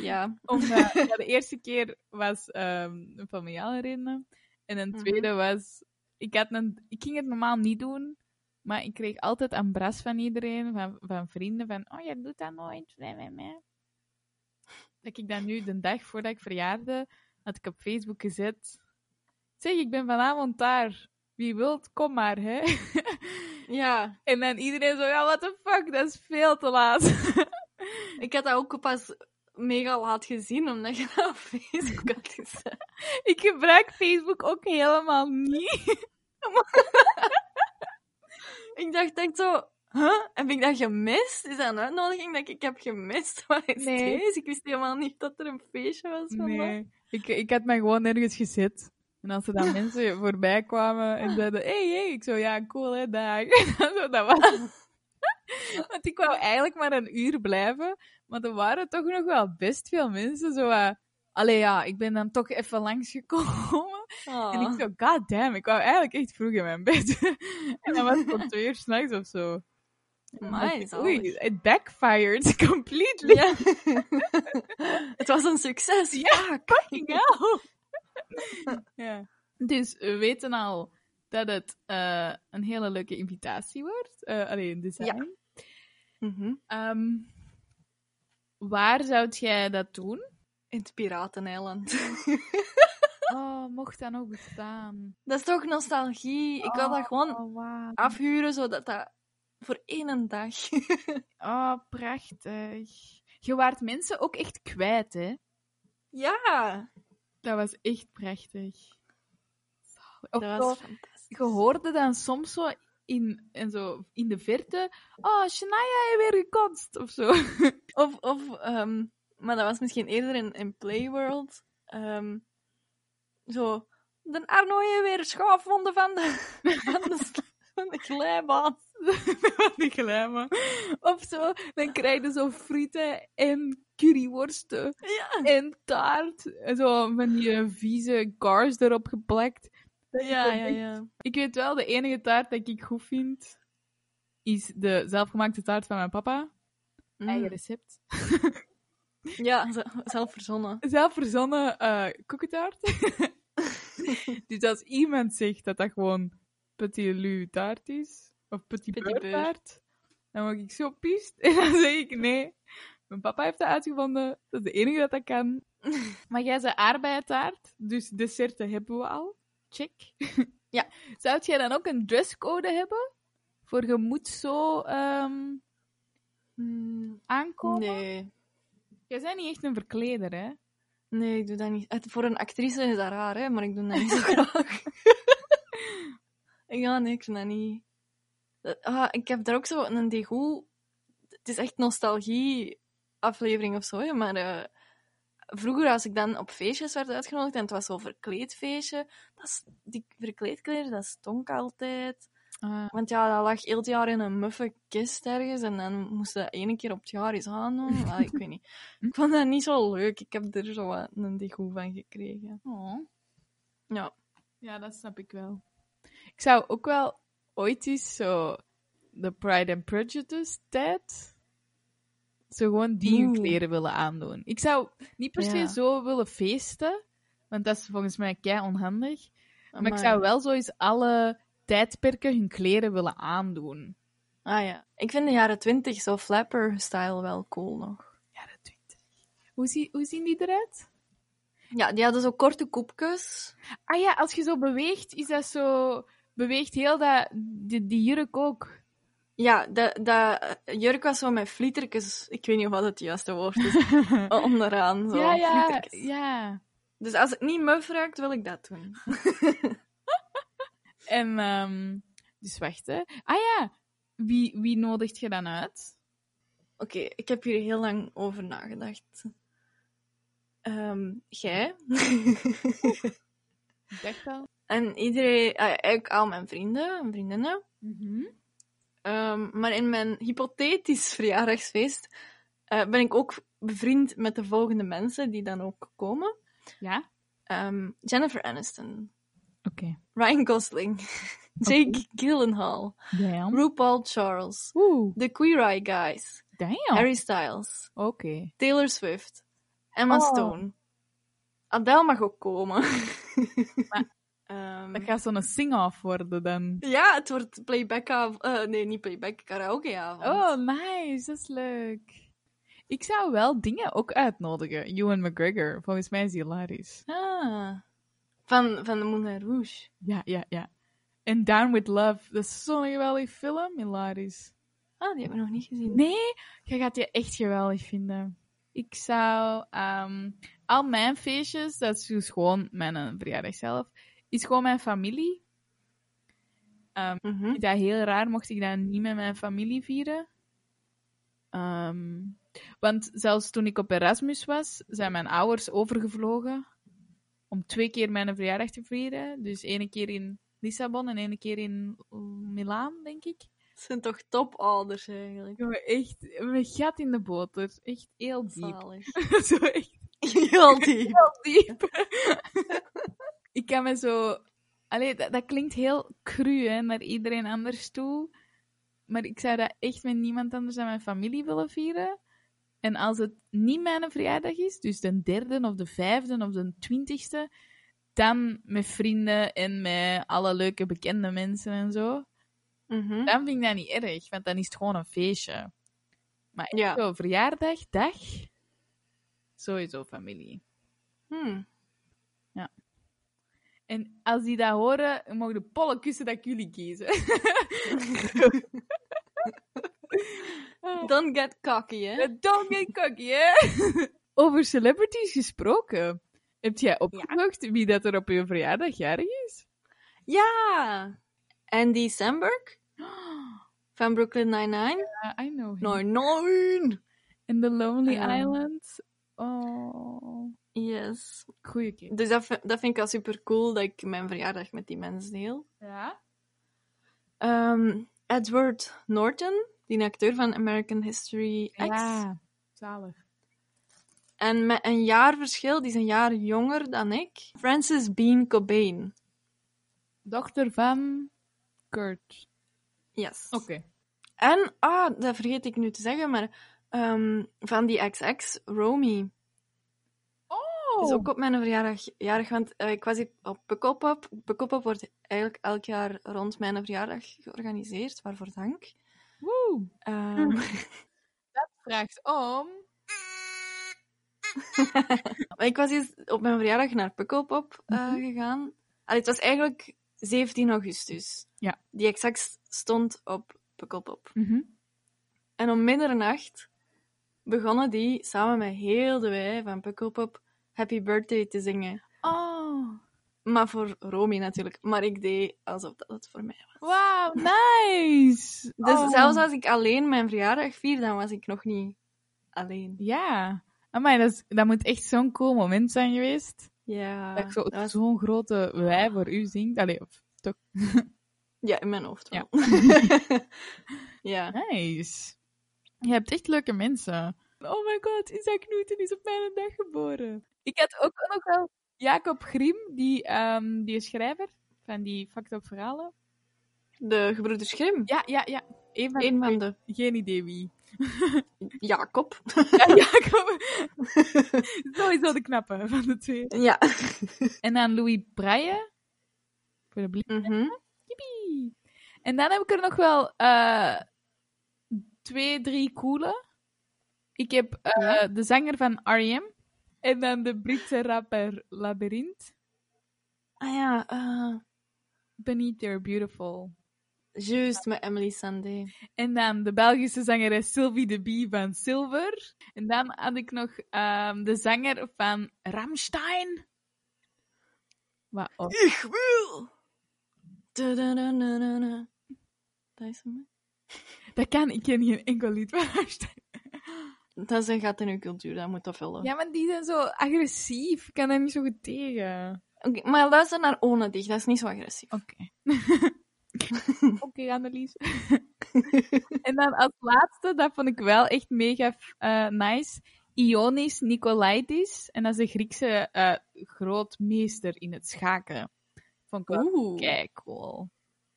Ja. Omdat ja, de eerste keer was ehm, een familiale reden. En een Mhm. tweede was... Ik, had een, ik ging het normaal niet doen. Maar ik kreeg altijd een bras van iedereen. Van, van vrienden. Van, oh, jij doet dat nooit. Dat ik dan nu, de dag voordat ik verjaarde, had ik op Facebook gezet. Zeg, ik ben vanavond daar. Wie wilt, kom maar, hè. Ja, en dan iedereen zo, ja, what the fuck, dat is veel te laat. ik had dat ook pas mega laat gezien, omdat je dat op Facebook had gezet. ik gebruik Facebook ook helemaal niet. Ik dacht echt zo, huh? Heb ik dat gemist? Is dat een uitnodiging dat ik heb gemist? Wat is Nee. deze? Ik wist helemaal niet dat er een feestje was vandaag. Nee, ik, ik had mij gewoon nergens gezet. En als er dan mensen voorbij kwamen en zeiden, hey, hey, ik zo, ja, cool, hè, dag. zo, dat was het. Want ik wou eigenlijk maar een uur blijven, maar er waren toch nog wel best veel mensen zo, uh, allee ja, ik ben dan toch even langsgekomen. Ah. En ik zo, god damn, ik wou eigenlijk echt vroeg in mijn bed. en dan was het om twee uur s'nachts of zo. Amai, Oei, it backfired completely. Ja. het was een succes. Ja, fucking hell. ja. Dus we weten al dat het eh, een hele leuke invitatie wordt. Eh alleen design. Mhm. Ehm, waar zou jij dat doen? In het Pirateneiland. Oh, mocht dat nog bestaan? dat is toch nostalgie? Ik wil dat gewoon Oh, wow. afhuren, zodat dat Voor één dag. Oh, prachtig. Je waart mensen ook echt kwijt, hè? ja, Dat was echt prachtig. Of dat zo, was fantastisch. je hoorde dan soms zo in, en zo in de verte... Oh, Shania heeft weer gekotst, of zo. Of, of ehm, maar dat was misschien eerder in, in Playworld. ehm, zo, de Arno heeft weer schaafwonden van de, van de, van de glijbaan. Van die glijmen. Of zo, dan krijg je zo frieten en curryworsten Ja, en taart. En zo van die vieze cars erop geplakt. ja, ja. ja. Ik weet wel, de enige taart dat ik goed vind, is de zelfgemaakte taart van mijn papa. Eigen Mm. recept. Ja, zelf verzonnen. Zelf verzonnen eh koekentaart. dus als iemand zegt dat dat gewoon petit lu taart is, of petit, Petit beurre beurre. taart, dan word ik zo pist. En dan zeg ik nee. Mijn papa heeft dat uitgevonden. Dat is de enige dat dat kan. Maar jij zei aardbeientaart, dus desserten hebben we al. Check. Ja. Zou jij dan ook een dresscode hebben? Voor je moet zo ehm, Mm, aankomen? Nee. Jij bent niet echt een verkleder, hè? Nee, ik doe dat niet. Het- Voor een actrice is dat raar, hè, maar ik doe dat niet zo graag. ja, nee, ik vind dat niet. Dat- Ah, ik heb daar ook zo een degoe. Het is echt nostalgie-aflevering of zo, hè, maar eh, vroeger, als ik dan op feestjes werd uitgenodigd en het was zo'n verkleedfeestje, dat is, die verkleedkleren, dat stonk altijd. Ah, Want ja, dat lag heel het jaar in een muffe kist ergens en dan moest dat één keer op het jaar eens aandoen. Ik weet niet. Ik vond dat niet zo leuk. Ik heb er zo wat een degoe van gekregen. oh. Ja. Ja, dat snap ik wel. Ik zou ook wel ooit eens zo de Pride and Prejudice tijd zo gewoon die Oeh. kleren willen aandoen. Ik zou niet per se Ja. zo willen feesten, want dat is volgens mij kei onhandig. Maar ik zou wel zo eens alle tijdperken hun kleren willen aandoen. Ah ja. Ik vind de jaren twintig, zo flapper-style, wel cool nog. Jaren 20. Hoe, zie, hoe zien die eruit? Ja, die hadden zo korte koepjes. Ah ja, als je zo beweegt, is dat zo... Beweegt heel dat, die, die jurk ook. Ja, dat, dat jurk was zo met vlietertjes. Ik weet niet wat het juiste woord is. Onderaan, zo. ja, ja, ja. Dus als het niet muf ruikt, wil ik dat doen. En, ehm dus wacht, hè. Ah ja, wie, wie nodigt je dan uit? Oké, ik heb hier heel lang over nagedacht. Ehm jij. Ik dacht al. en iedereen, eigenlijk al mijn vrienden en vriendinnen. Mhm. Ehm, maar in mijn hypothetisch verjaardagsfeest eh, ben ik ook bevriend met de volgende mensen die dan ook komen. Ja? Ehm, Jennifer Aniston, Oké. Ryan Gosling, Jake Gyllenhaal, Damn. RuPaul Charles, Oeh, The Queer Eye Guys, damn. Harry Styles, Oké. Taylor Swift, Emma Oh. Stone. Adele mag ook komen. Maar- Ehm, Dat gaat zo'n sing-off worden dan. ja, het wordt playback avond. nee, niet playback, karaoke avond. Oh, nice. Dat is leuk. Ik zou wel dingen ook uitnodigen. Ewan McGregor. Volgens mij is die hilarisch. Ah. Van, van de Moulin Rouge. Ja, ja, ja. En Down with Love. Dat is zo'n geweldig film. Hilarisch. Ah, die heb ik nog niet gezien. Nee, je gaat die echt geweldig vinden. Ik zou ehm, al mijn feestjes, dat is dus gewoon mijn eh, verjaardag zelf, is gewoon mijn familie. Ehm, Ik Mhm. vind dat heel raar mocht ik dat niet met mijn familie vieren. Ehm, want zelfs toen ik op Erasmus was, zijn mijn ouders overgevlogen om twee keer mijn verjaardag te vieren. Dus ene keer in Lissabon en ene keer in Milaan, denk ik. Het zijn toch topouders eigenlijk. Jongen, echt, mijn gat in de boter. Echt heel diep. Zalig. zo echt Heel diep. heel diep. ik kan me zo... Allee, dat, dat klinkt heel cru, hè, naar iedereen anders toe. Maar ik zou dat echt met niemand anders dan mijn familie willen vieren. En als het niet mijn verjaardag is, dus de derde of de vijfde of de twintigste, dan met vrienden en met alle leuke bekende mensen en zo. Mhm. Dan vind ik dat niet erg, want dan is het gewoon een feestje. Maar echt Ja. zo verjaardag, dag, sowieso familie. Hmm. En als die dat horen, mogen de pollen kussen dat ik jullie kiezen. Don't get cocky, hè? Don't get cocky, hè? Over celebrities gesproken. Heb jij opgezocht wie dat er op je verjaardag jarig is? Ja! Andy Samberg van Brooklyn Nine-Nine. Uh, I know him. Nine, nine! In The Lonely. Island. Oh. Yes. Goeie keer. Dus dat, vind- dat vind ik wel super cool dat ik mijn verjaardag met die mensen deel. Ja? Ehm, Edward Norton, die acteur van American History X. Ja. Zalig. En met een jaar verschil, die is een jaar jonger dan ik. Francis Bean Cobain. Dochter van Kurt. Yes. Oké. En, ah, dat vergeet ik nu te zeggen, maar ehm, van die XX, Romy. Oh! is ook op mijn verjaardag jarig, want eh, ik was hier op Pukkelpop. Pukkelpop wordt eigenlijk elk jaar rond mijn verjaardag georganiseerd, waarvoor dank. Woe! Ehm, Vraagt om. ik was hier op mijn verjaardag naar Pukkelpop eh, Mhm. gegaan. Allee, het was eigenlijk 17 augustus. Ja. Die exact stond op Pukkelpop. Mhm. En om middernacht begonnen die samen met heel de wij van Pukkelpop Happy Birthday te zingen. Oh. Maar voor Romy natuurlijk. Maar ik deed alsof dat het voor mij was. Wauw, nice! Dus Oh. zelfs als ik alleen mijn verjaardag vier, dan was ik nog niet alleen. Ja. Amai, dat, is, dat moet echt zo'n cool moment zijn geweest. Ja, dat ik was- zo'n grote wij voor u zingt. Allee, of toch. ja in mijn hoofd wel. Ja. Nice. Je hebt echt leuke mensen. Oh my god, Isaac Newton is op mijn dag geboren. Ik had ook nog wel Jacob Grimm, die, ehm, die schrijver van die fucked up verhalen. De gebroeders Grimm. Ja, ja, ja. Een van Een van de... Geen idee wie. Jacob. Ja, Jacob. Sowieso de knappe van de twee. Ja. En dan Louis Braille. Voor de. Mhm. Yippie. En dan heb ik er nog wel eh, twee, drie coole. Ik heb eh, Ja. de zanger van R.E.M. En dan de Britse rapper Labyrinth. Ah ja, eh Beneath Your Beautiful. juist met Emily Sandé. En dan de Belgische zangeres Sylvie de Bie van Silver. En dan had ik nog ehm, de zanger van Ramstein. Wat Ik wil. Da-da-da-da-da-da. Dat is hem. Dat kan, ik ken geen enkel lied van Ramstein. Dat is een gat in uw cultuur, dat moet dat vullen. Ja, maar die zijn zo agressief. Ik kan daar niet zo goed tegen. Oké, maar luister naar Onedig, dat is niet zo agressief. Oké. Oké, Annelies. en dan als laatste, dat vond ik wel echt mega eh, nice. Ionis Nicolaitis. En dat is een Griekse eh, grootmeester in het schaken. Vond ik wel Oeh, kei cool.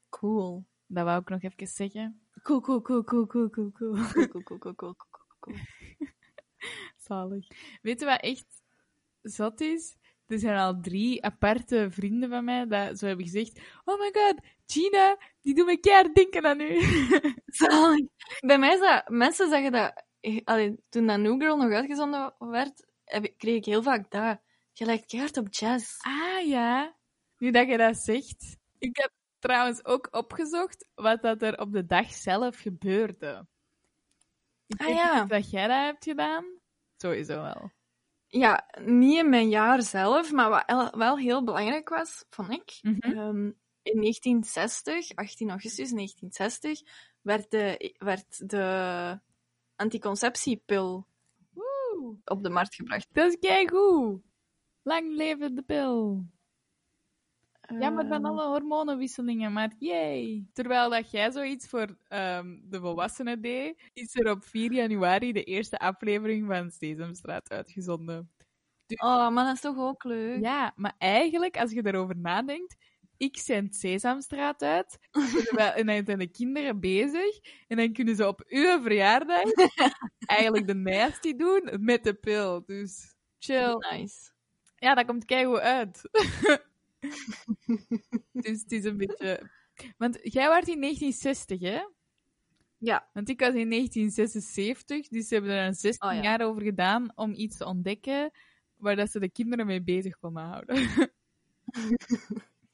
cool. Dat wou ik nog even zeggen. Cool, cool, cool, cool, cool, cool, cool. Cool, cool, cool, cool, cool, cool, cool. Zalig. Weet je wat echt zot is? Er zijn al drie aparte vrienden van mij dat zo hebben gezegd: Oh my god, Gina, die doet me keihard denken aan u. Zalig. Bij mij is dat... Mensen zeggen dat... eh, Allee, toen dat New Girl nog uitgezonden werd, heb kreeg ik heel vaak dat. Je lijkt keihard op jazz. Ah ja, nu dat je dat zegt. Ik heb trouwens ook opgezocht wat dat er op de dag zelf gebeurde. Ik Ah, ja. dat jij dat hebt gedaan. Sowieso wel. Ja, niet in mijn jaar zelf, maar wat el- wel heel belangrijk was, vond ik. Mhm. Ehm, in 1960, 18 augustus 1960, werd de, werd de anticonceptiepil Woe, op de markt gebracht. dat is keigoed. Lang leven de pil. Jammer van Ehm, alle hormonenwisselingen, maar yay. Terwijl dat jij zoiets voor ehm, de volwassenen deed, is er op 4 januari de eerste aflevering van Sesamstraat uitgezonden. Oh, maar dat is toch ook leuk? Ja, maar eigenlijk, als je daarover nadenkt, ik zend Sesamstraat uit, terwijl- en dan zijn de kinderen bezig, en dan kunnen ze op uw verjaardag eigenlijk de nasty doen met de pil. Dus chill. Nice. Ja, dat komt keigoed uit. dus het is een beetje... Want jij was in 1960, hè? Ja. Want ik was in 1976, dus ze hebben er een 16 Oh, ja. jaar over gedaan om iets te ontdekken waar dat ze de kinderen mee bezig konden houden.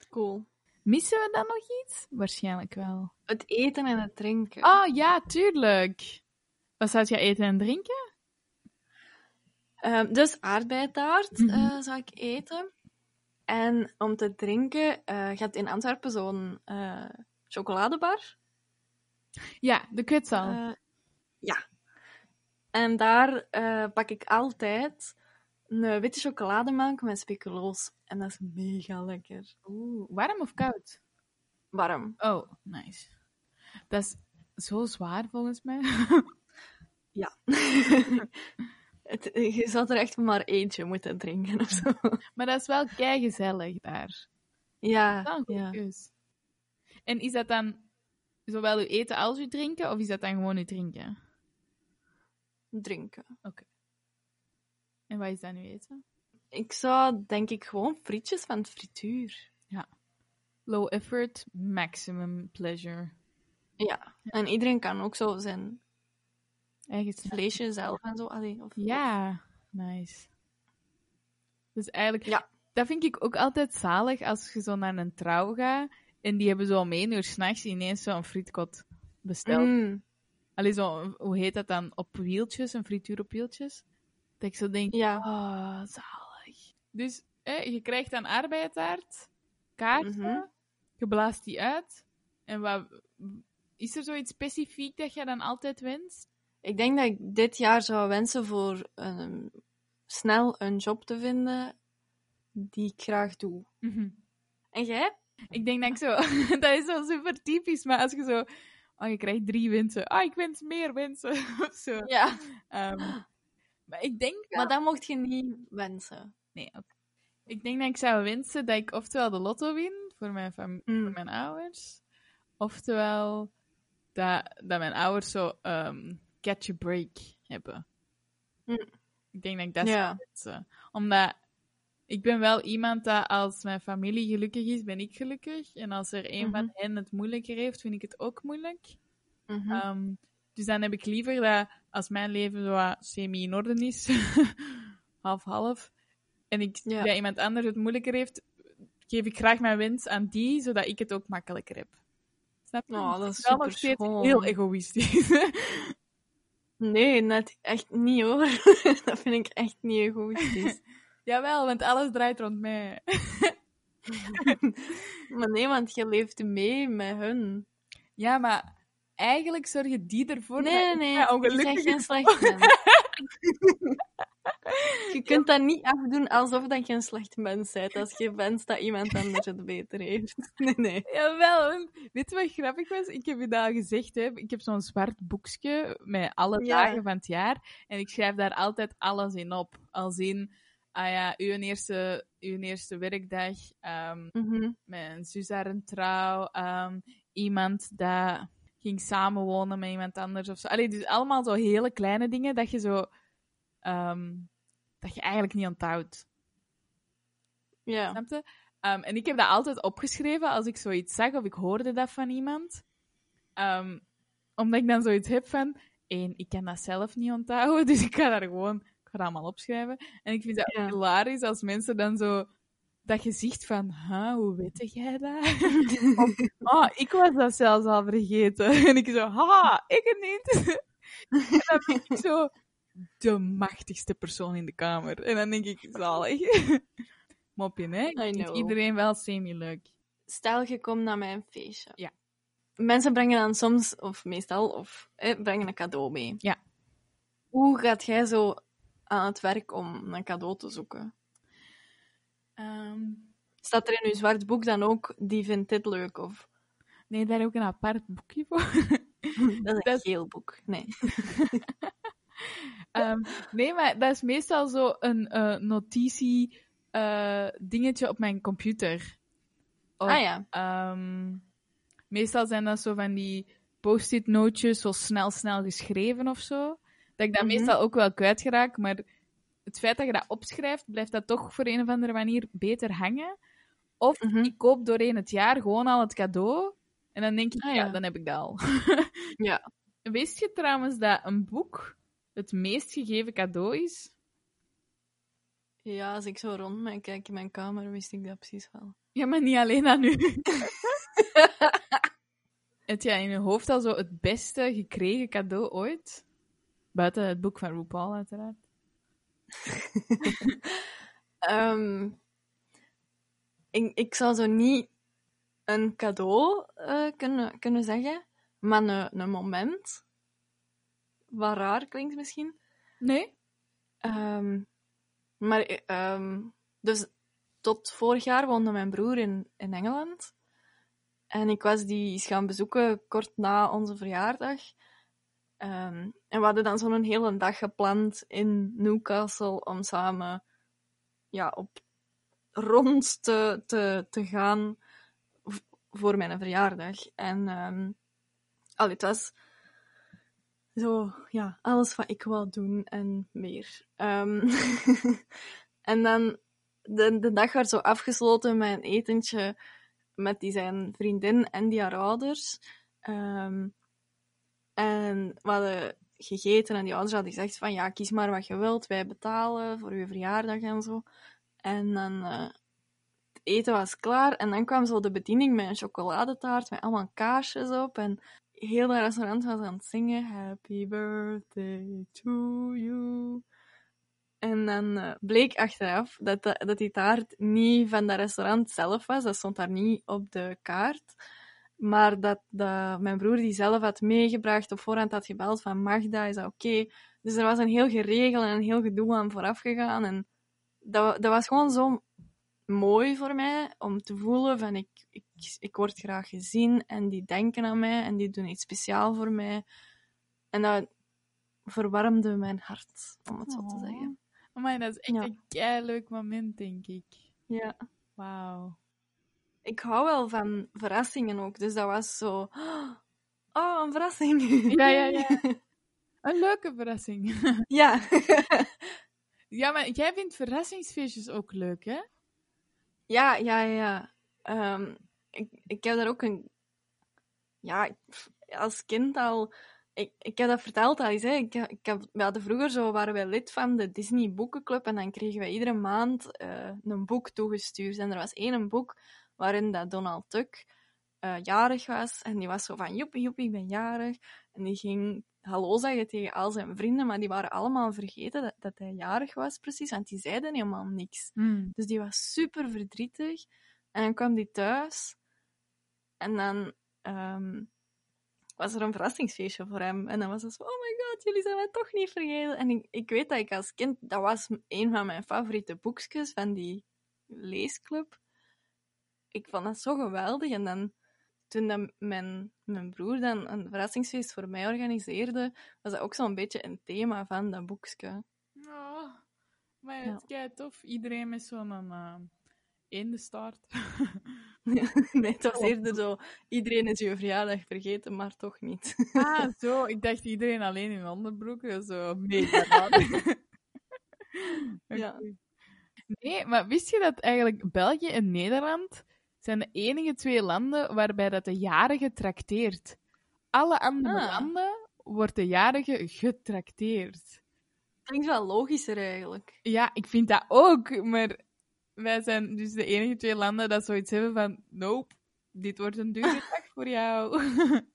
Cool. Missen we dan nog iets? Waarschijnlijk wel. Het eten en het drinken. Ah, ja, tuurlijk. Wat zou je eten en drinken? Ehm, dus aardbeitaart Mhm. eh, zou ik eten. En om te drinken eh gaat in Antwerpen zo'n eh, chocoladebar. Ja, de kutsal. Eh, ja. En daar pak ik altijd een witte chocolademelk met speculoos. En dat is mega lekker. Oeh, warm of koud? Warm. Oh, nice. Dat is zo zwaar volgens mij. Ja. Het, je zou er echt maar eentje moeten drinken of zo. maar dat is wel kei gezellig daar. Ja. Dat is ja. keus. En is dat dan zowel uw eten als uw drinken, of is dat dan gewoon uw drinken? Drinken. En wat is dan uw eten? Ik zou denk ik gewoon frietjes van het frituur. Low effort, maximum pleasure. Ja. En iedereen kan ook zo zijn Eigen snack. vleesje zelf en zo. Allee, of, Ja, nice. Dus eigenlijk, Ja. dat vind ik ook altijd zalig als je zo naar een trouw gaat en die hebben zo om één uur s'nachts ineens zo'n frietkot besteld. Mm, Allee, zo, hoe heet dat dan? Op wieltjes, een frituur op wieltjes. Dat ik zo denk, ja. oh, zalig. Dus eh, je krijgt dan arbeidtaart, kaarten, Mhm. je blaast die uit. En wat, is er zoiets specifiek dat je dan altijd wenst? Ik denk dat ik dit jaar zou wensen voor een, snel een job te vinden die ik graag doe. Mhm. En jij? Ik denk dat ik zo... dat is zo super typisch, maar als je zo... Oh, je krijgt drie wensen. Ah, ik wens meer wensen. of zo. Ja. Ehm, maar ik denk... Maar dat mocht je niet wensen. Nee, oké. Ik denk dat ik zou wensen dat ik oftewel de lotto win voor mijn, Mm. voor mijn ouders. Oftewel dat, dat mijn ouders zo ehm, catch a break hebben. Mm. Ik denk dat ik dat Ja. zou. Omdat ik ben wel iemand dat als mijn familie gelukkig is, ben ik gelukkig. En als er een van Mhm. hen het moeilijker heeft, vind ik het ook moeilijk. Mhm. Ehm, dus dan heb ik liever dat als mijn leven zo semi in orde is, half-half, en ik zie Ja. dat iemand anders het moeilijker heeft, geef ik graag mijn wens aan die, zodat ik het ook makkelijker heb. Snap je? Oh, dat is wel nog steeds heel egoïstisch. Nee, net echt niet hoor. dat vind ik echt niet egoïstisch. Jawel, want alles draait rond mij. maar nee, want je leeft mee met hun. Ja, maar eigenlijk zorgen die ervoor Nee, dat nee, ik nee. ongelukkig bent geen slecht. je kunt dat niet afdoen alsof dat je een slecht mens bent als je wenst dat iemand anders het beter heeft. Nee, nee. Jawel, weet je wat grappig was? Ik heb je dat al gezegd, hè? ik heb zo'n zwart boekje met alle Ja. dagen van het jaar. En ik schrijf daar altijd alles in op. Als in, ah ja, uw eerste, uw eerste werkdag, ehm, Mhm. mijn zus haar een trouw, ehm, iemand dat ging samenwonen met iemand anders of zo. Allee, dus allemaal zo hele kleine dingen dat je zo, ehm, dat je eigenlijk niet onthoudt. Ja. Snap je? Ehm, en ik heb dat altijd opgeschreven als ik zoiets zag of ik hoorde dat van iemand. Ehm, omdat ik dan zoiets heb van, één, ik kan dat zelf niet onthouden, dus ik ga daar gewoon, ik ga dat allemaal opschrijven. En ik vind dat Ja. hilarisch als mensen dan zo dat gezicht van, huh, hoe weet jij dat? Of, oh, ik was dat zelfs al vergeten. En ik zo, haha, ik het niet. en dan ben ik zo de machtigste persoon in de kamer. En dan denk ik, zalig. Mopje, hè? Iedereen wel semi-leuk. Stel, je komt naar mijn feestje. Ja. Mensen brengen dan soms, of meestal, of eh, brengen een cadeau mee. Ja. Hoe gaat jij zo aan het werk om een cadeau te zoeken? Ehm, Staat er in uw zwart boek dan ook, die vindt dit leuk? Of nee, daar heb ik een apart boekje voor. dat is een geel boek? Nee. Ehm, nee, maar dat is meestal zo een eh, notitie eh, dingetje op mijn computer. Of, ah ja. ehm, meestal zijn dat zo van die post-it nootjes, zo snel, snel geschreven of zo. Dat ik dat Mhm. meestal ook wel kwijtraak, maar het feit dat je dat opschrijft, blijft dat toch voor een of andere manier beter hangen. Of Mhm. ik koop doorheen het jaar gewoon al het cadeau. En dan denk ik, Ah, ja. ja. dan heb ik dat al. Ja. Wist je trouwens dat een boek het meest gegeven cadeau is? Ja, als ik zo rond mij kijk in mijn kamer, wist ik dat precies wel. Ja, maar niet alleen aan u. Heb jij in je hoofd al zo het beste gekregen cadeau ooit? Buiten het boek van RuPaul, uiteraard. Ehm, ik, ik zou zo niet een cadeau eh, kunnen, kunnen zeggen, maar een, een moment. Wat raar klinkt misschien. Nee? Ehm, maar, eh, ehm, dus tot vorig jaar woonde mijn broer in, in Engeland. En ik was die eens gaan bezoeken kort na onze verjaardag. Ehm, en we hadden dan zo'n hele dag gepland in Newcastle om samen ja, op rond te, te, te gaan voor mijn verjaardag. En ehm allee, het was zo, ja, alles wat ik wou doen en meer. Ehm, en dan, de, de dag werd zo afgesloten met een etentje met die zijn vriendin en die haar ouders. En we hadden gegeten en die ouders hadden gezegd van ja, kies maar wat je wilt, wij betalen voor je verjaardag en zo. En dan, eh, het eten was klaar en dan kwam zo de bediening met een chocoladetaart met allemaal kaarsjes op en heel het restaurant was aan het zingen Happy birthday to you. En dan eh, bleek achteraf dat, dat, dat die taart niet van dat restaurant zelf was. Dat stond daar niet op de kaart. Maar dat, dat mijn broer die zelf had meegebracht, op voorhand had gebeld van Magda, is dat oké? Dus er was een heel geregel en een heel gedoe aan vooraf gegaan. En dat, dat was gewoon zo mooi voor mij om te voelen van ik, ik, ik word graag gezien en die denken aan mij en die doen iets speciaal voor mij. En dat verwarmde mijn hart, om het zo te Oh. zeggen. Maar dat is echt Ja. een kei leuk moment, denk ik. Ja. Wauw. Ik hou wel van verrassingen ook, dus dat was zo... Oh, een verrassing. Ja, ja, ja. Een leuke verrassing. ja. ja, maar jij vindt verrassingsfeestjes ook leuk, hè? Ja, ja, ja. Ehm, ik, ik heb daar ook een... Ja, als kind al... Ik, ik heb dat verteld al eens, hè. Ik, ik heb, we hadden vroeger zo, waren wij lid van de Disney Boekenclub en dan kregen wij iedere maand eh, een boek toegestuurd. En er was één boek waarin dat Donald Duck eh, jarig was. En die was zo van, joepie, joepie, ik ben jarig. En die ging hallo zeggen tegen al zijn vrienden, maar die waren allemaal vergeten dat, dat hij jarig was, precies. Want die zeiden helemaal niks. Dus die was super verdrietig. En dan kwam die thuis. En dan ehm, was er een verrassingsfeestje voor hem. En dan was het zo, oh my god, jullie zijn mij toch niet vergeten. En ik, ik weet dat ik als kind, dat was een van mijn favoriete boekjes van die leesclub. Ik vond dat zo geweldig. En dan, toen dan mijn, mijn broer dan een verrassingsfeest voor mij organiseerde, was dat ook zo'n beetje een thema van dat boekje. Oh, maar Ja. het kei tof. Iedereen met zo'n uh, eendenstaart. nee, het was eerder zo, iedereen is je verjaardag vergeten, maar toch niet. ah, zo. Ik dacht iedereen alleen in onderbroeken. Zo mega. Ja. Nee, maar wist je dat eigenlijk België en Nederland zijn de enige twee landen waarbij dat de jarige trakteert? Alle andere Ah. landen wordt de jarige getrakteerd. Klinkt wel logischer eigenlijk. Ja, ik vind dat ook, maar wij zijn dus de enige twee landen dat zoiets hebben van, nope, dit wordt een dure dag voor jou.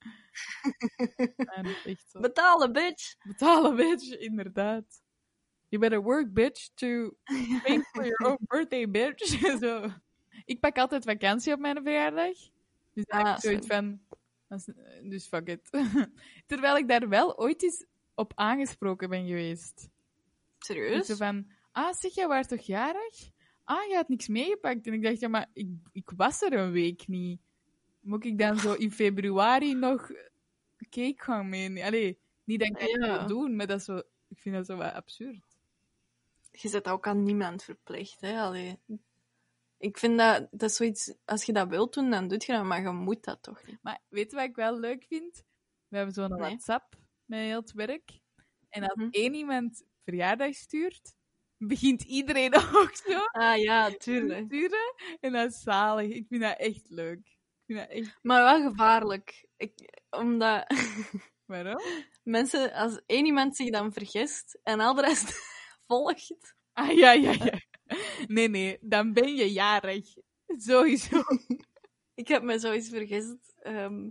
echt zo. Betalen, bitch! Betalen, bitch, inderdaad. You better work, bitch, to pay for your own birthday, bitch. zo. Ik pak altijd vakantie op mijn verjaardag. Dus dan heb Ah, ik zoiets slim. van, is- dus fuck it. Terwijl ik daar wel ooit eens op aangesproken ben geweest. Serieus? Zo van, ah, zeg, jij was toch jarig? Ah, je had niks meegepakt. En ik dacht, ja, maar ik, ik was er een week niet. Moet ik dan zo in februari nog cake gaan meenemen? Allee, niet dat ik dat Ja. wil doen, maar dat is zo, ik vind dat zo wat absurd. Je zet ook aan niemand verplicht, hè? Allee. Ik vind dat, dat zoiets, als je dat wilt doen, dan doe je dat, maar je moet dat toch niet. Maar weet je wat ik wel leuk vind? We hebben zo'n Nee. WhatsApp met heel het werk. En als Mhm. één iemand verjaardag stuurt, begint iedereen ook zo Ah ja, te tuurlijk. sturen. En dat is zalig. Ik vind dat echt leuk. Ik vind dat echt... Maar wel gevaarlijk. Ik, omdat Waarom? mensen, als één iemand zich dan vergist en al de rest volgt, Ah, ja, ja, ja. Nee, nee, dan ben je jarig. Sowieso. Ik heb me zo eens vergist. Ehm,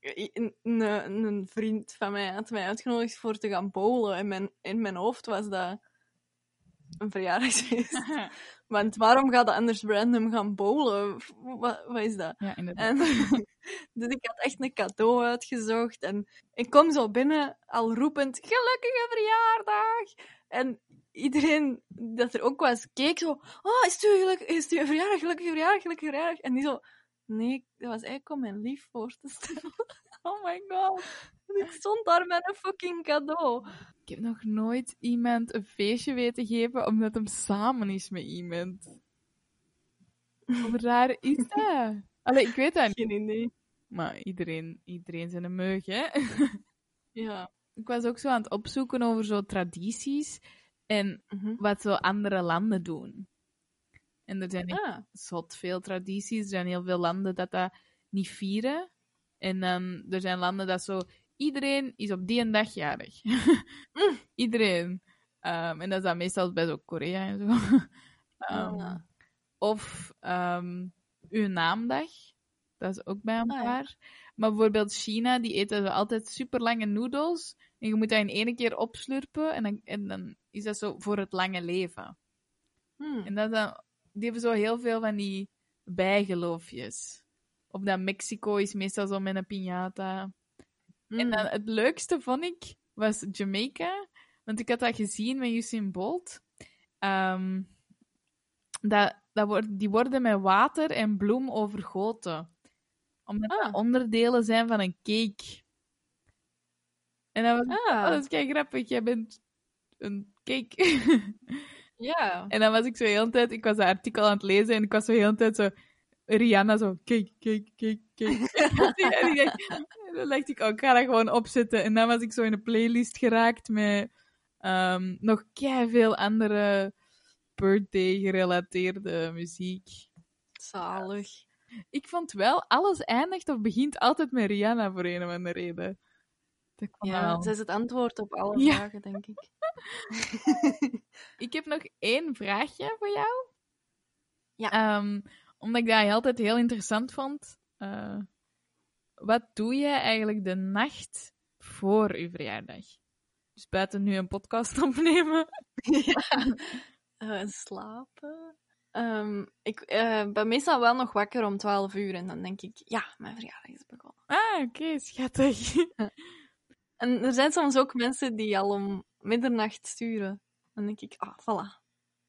een, een, een vriend van mij had mij uitgenodigd voor te gaan bowlen. En mijn, in mijn hoofd was dat een verjaardagsfeest. Want waarom gaat dat anders random gaan bowlen? Wat, wat is dat? Ja, inderdaad. En, dus ik had echt een cadeau uitgezocht. En ik kom zo binnen, al roepend, gelukkige verjaardag! En iedereen dat er ook was, keek zo, oh, is het geluk, is het verjaardag, gelukkige verjaardag, gelukkige verjaardag? En die zo, nee, dat was eigenlijk om mijn lief voor te stellen. Oh my god. En ik stond daar met een fucking cadeau. Ik heb nog nooit iemand een feestje weten geven omdat hem samen is met iemand. Hoe raar is dat? Allee, ik weet dat niet. Geen idee. Maar iedereen, iedereen zijn een meug, hè? Ja. Ik was ook zo aan het opzoeken over zo tradities en Mhm. wat zo andere landen doen. En er zijn Ah, zot veel tradities. Er zijn heel veel landen dat dat niet vieren. En dan, er zijn landen dat zo... Iedereen is op die en dag jarig. Iedereen. Ehm, en dat is dan meestal bij zo Korea en zo. Ehm, Ah. Of ehm, uw naamdag. Dat is ook bij een Ah, ja. paar. Maar bijvoorbeeld China, die eten zo altijd super lange noedels. En je moet dat in één keer opslurpen. En dan, en dan is dat zo voor het lange leven. Hmm. En dat dan, die hebben zo heel veel van die bijgeloofjes. Of dat Mexico is meestal zo met een piñata. En Hmm. dan het leukste vond ik, was Jamaica. Want ik had dat gezien met Usain Bolt. Ehm, dat, dat wordt, die worden met water en bloem overgoten. Omdat Ah. dat onderdelen zijn van een cake. En dat was, Ah. oh, dat is kei grappig. Jij bent een cake. Ja. En dan was ik zo de hele tijd, ik was dat artikel aan het lezen en ik was zo de hele tijd zo, Rihanna zo, kijk, kijk, kijk, kijk. en ik dacht, dan dacht ik, oh, ik ga dat gewoon opzetten. En dan was ik zo in een playlist geraakt met ehm, nog veel andere birthday-gerelateerde muziek. Zalig. Ik vond wel, alles eindigt of begint altijd met Rihanna voor een of andere reden. Dat Ja, wel. zij is het antwoord op alle Ja. vragen, denk ik. Ik heb nog één vraagje voor jou. Ja. Ehm, omdat ik dat altijd heel interessant vond. Eh, wat doe je eigenlijk de nacht voor je verjaardag? Dus buiten nu een podcast opnemen. ja. Eh, slapen. Ehm, ik eh, ben meestal wel nog wakker om 12 uur en dan denk ik, ja, mijn verjaardag is begonnen. Ah, oké, schattig. En er zijn soms ook mensen die al om middernacht sturen. Dan denk ik, ah, voilà,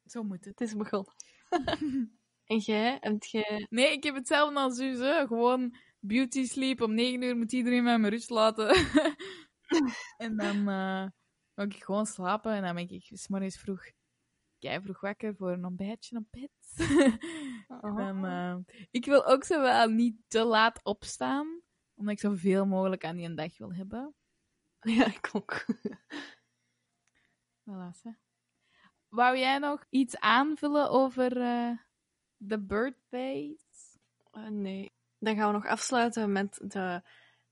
Zo moet het. het is begonnen. en jij, heb jij... Nee, ik heb hetzelfde als u, hè. gewoon beauty sleep. Om negen uur moet iedereen mij mijn rust laten. en dan ga ik gewoon slapen en dan ben ik 's morgens vroeg, kei vroeg wakker voor een ontbijtje op bed. En, eh, ik wil ook zo wel niet te laat opstaan, omdat ik zoveel mogelijk aan die dag wil hebben. Ja, ik ook. Voilà, hè. Wou jij nog iets aanvullen over eh, de birthdays? Eh, nee. Dan gaan we nog afsluiten met de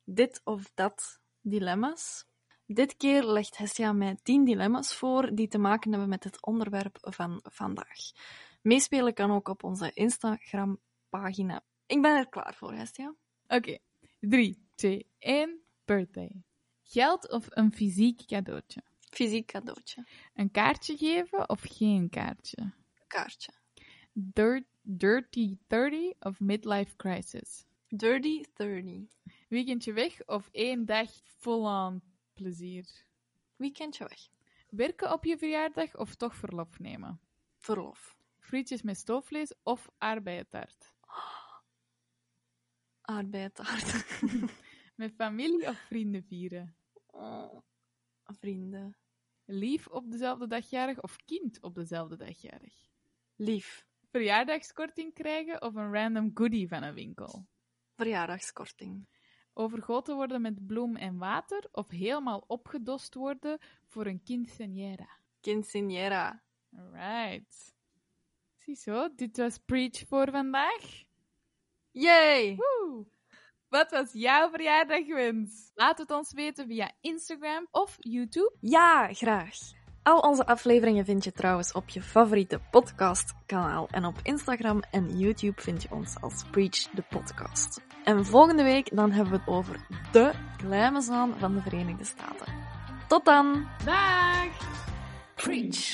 dit of dat dilemma's. Dit keer legt Hestia mij 10 dilemma's voor die te maken hebben met het onderwerp van vandaag. Meespelen kan ook op onze Instagram-pagina. Ik ben er klaar voor, Hestia. Oké, 3, 2, 1, birthday. Geld of een fysiek cadeautje? Fysiek cadeautje. Een kaartje geven of geen kaartje? Kaartje. Dirt, dirty 30 of midlife crisis? Dirty 30. Weekendje weg of één dag full-on plezier? Weekendje weg. Werken op je verjaardag of toch verlof nemen? Verlof. Frietjes met stoofvlees of? Arbeidtaart. Met familie of vrienden vieren? Oh, vrienden. Lief op dezelfde dag jarig of kind op dezelfde dag jarig? Lief. Verjaardagskorting krijgen of een random goodie van een winkel? Verjaardagskorting. Overgoten worden met bloem en water of helemaal opgedost worden voor een quinceañera? Quinceañera. Alright. Ziezo, dit was Preach voor vandaag. Yay! Woe! Wat was jouw verjaardagwens? Laat het ons weten via Instagram of YouTube. Ja, graag. Al onze afleveringen vind je trouwens op je favoriete podcastkanaal. En op Instagram en YouTube vind je ons als Preach the Podcast. En volgende week dan hebben we het over de glijmezaan van de Verenigde Staten. Tot dan! Dag! Preach!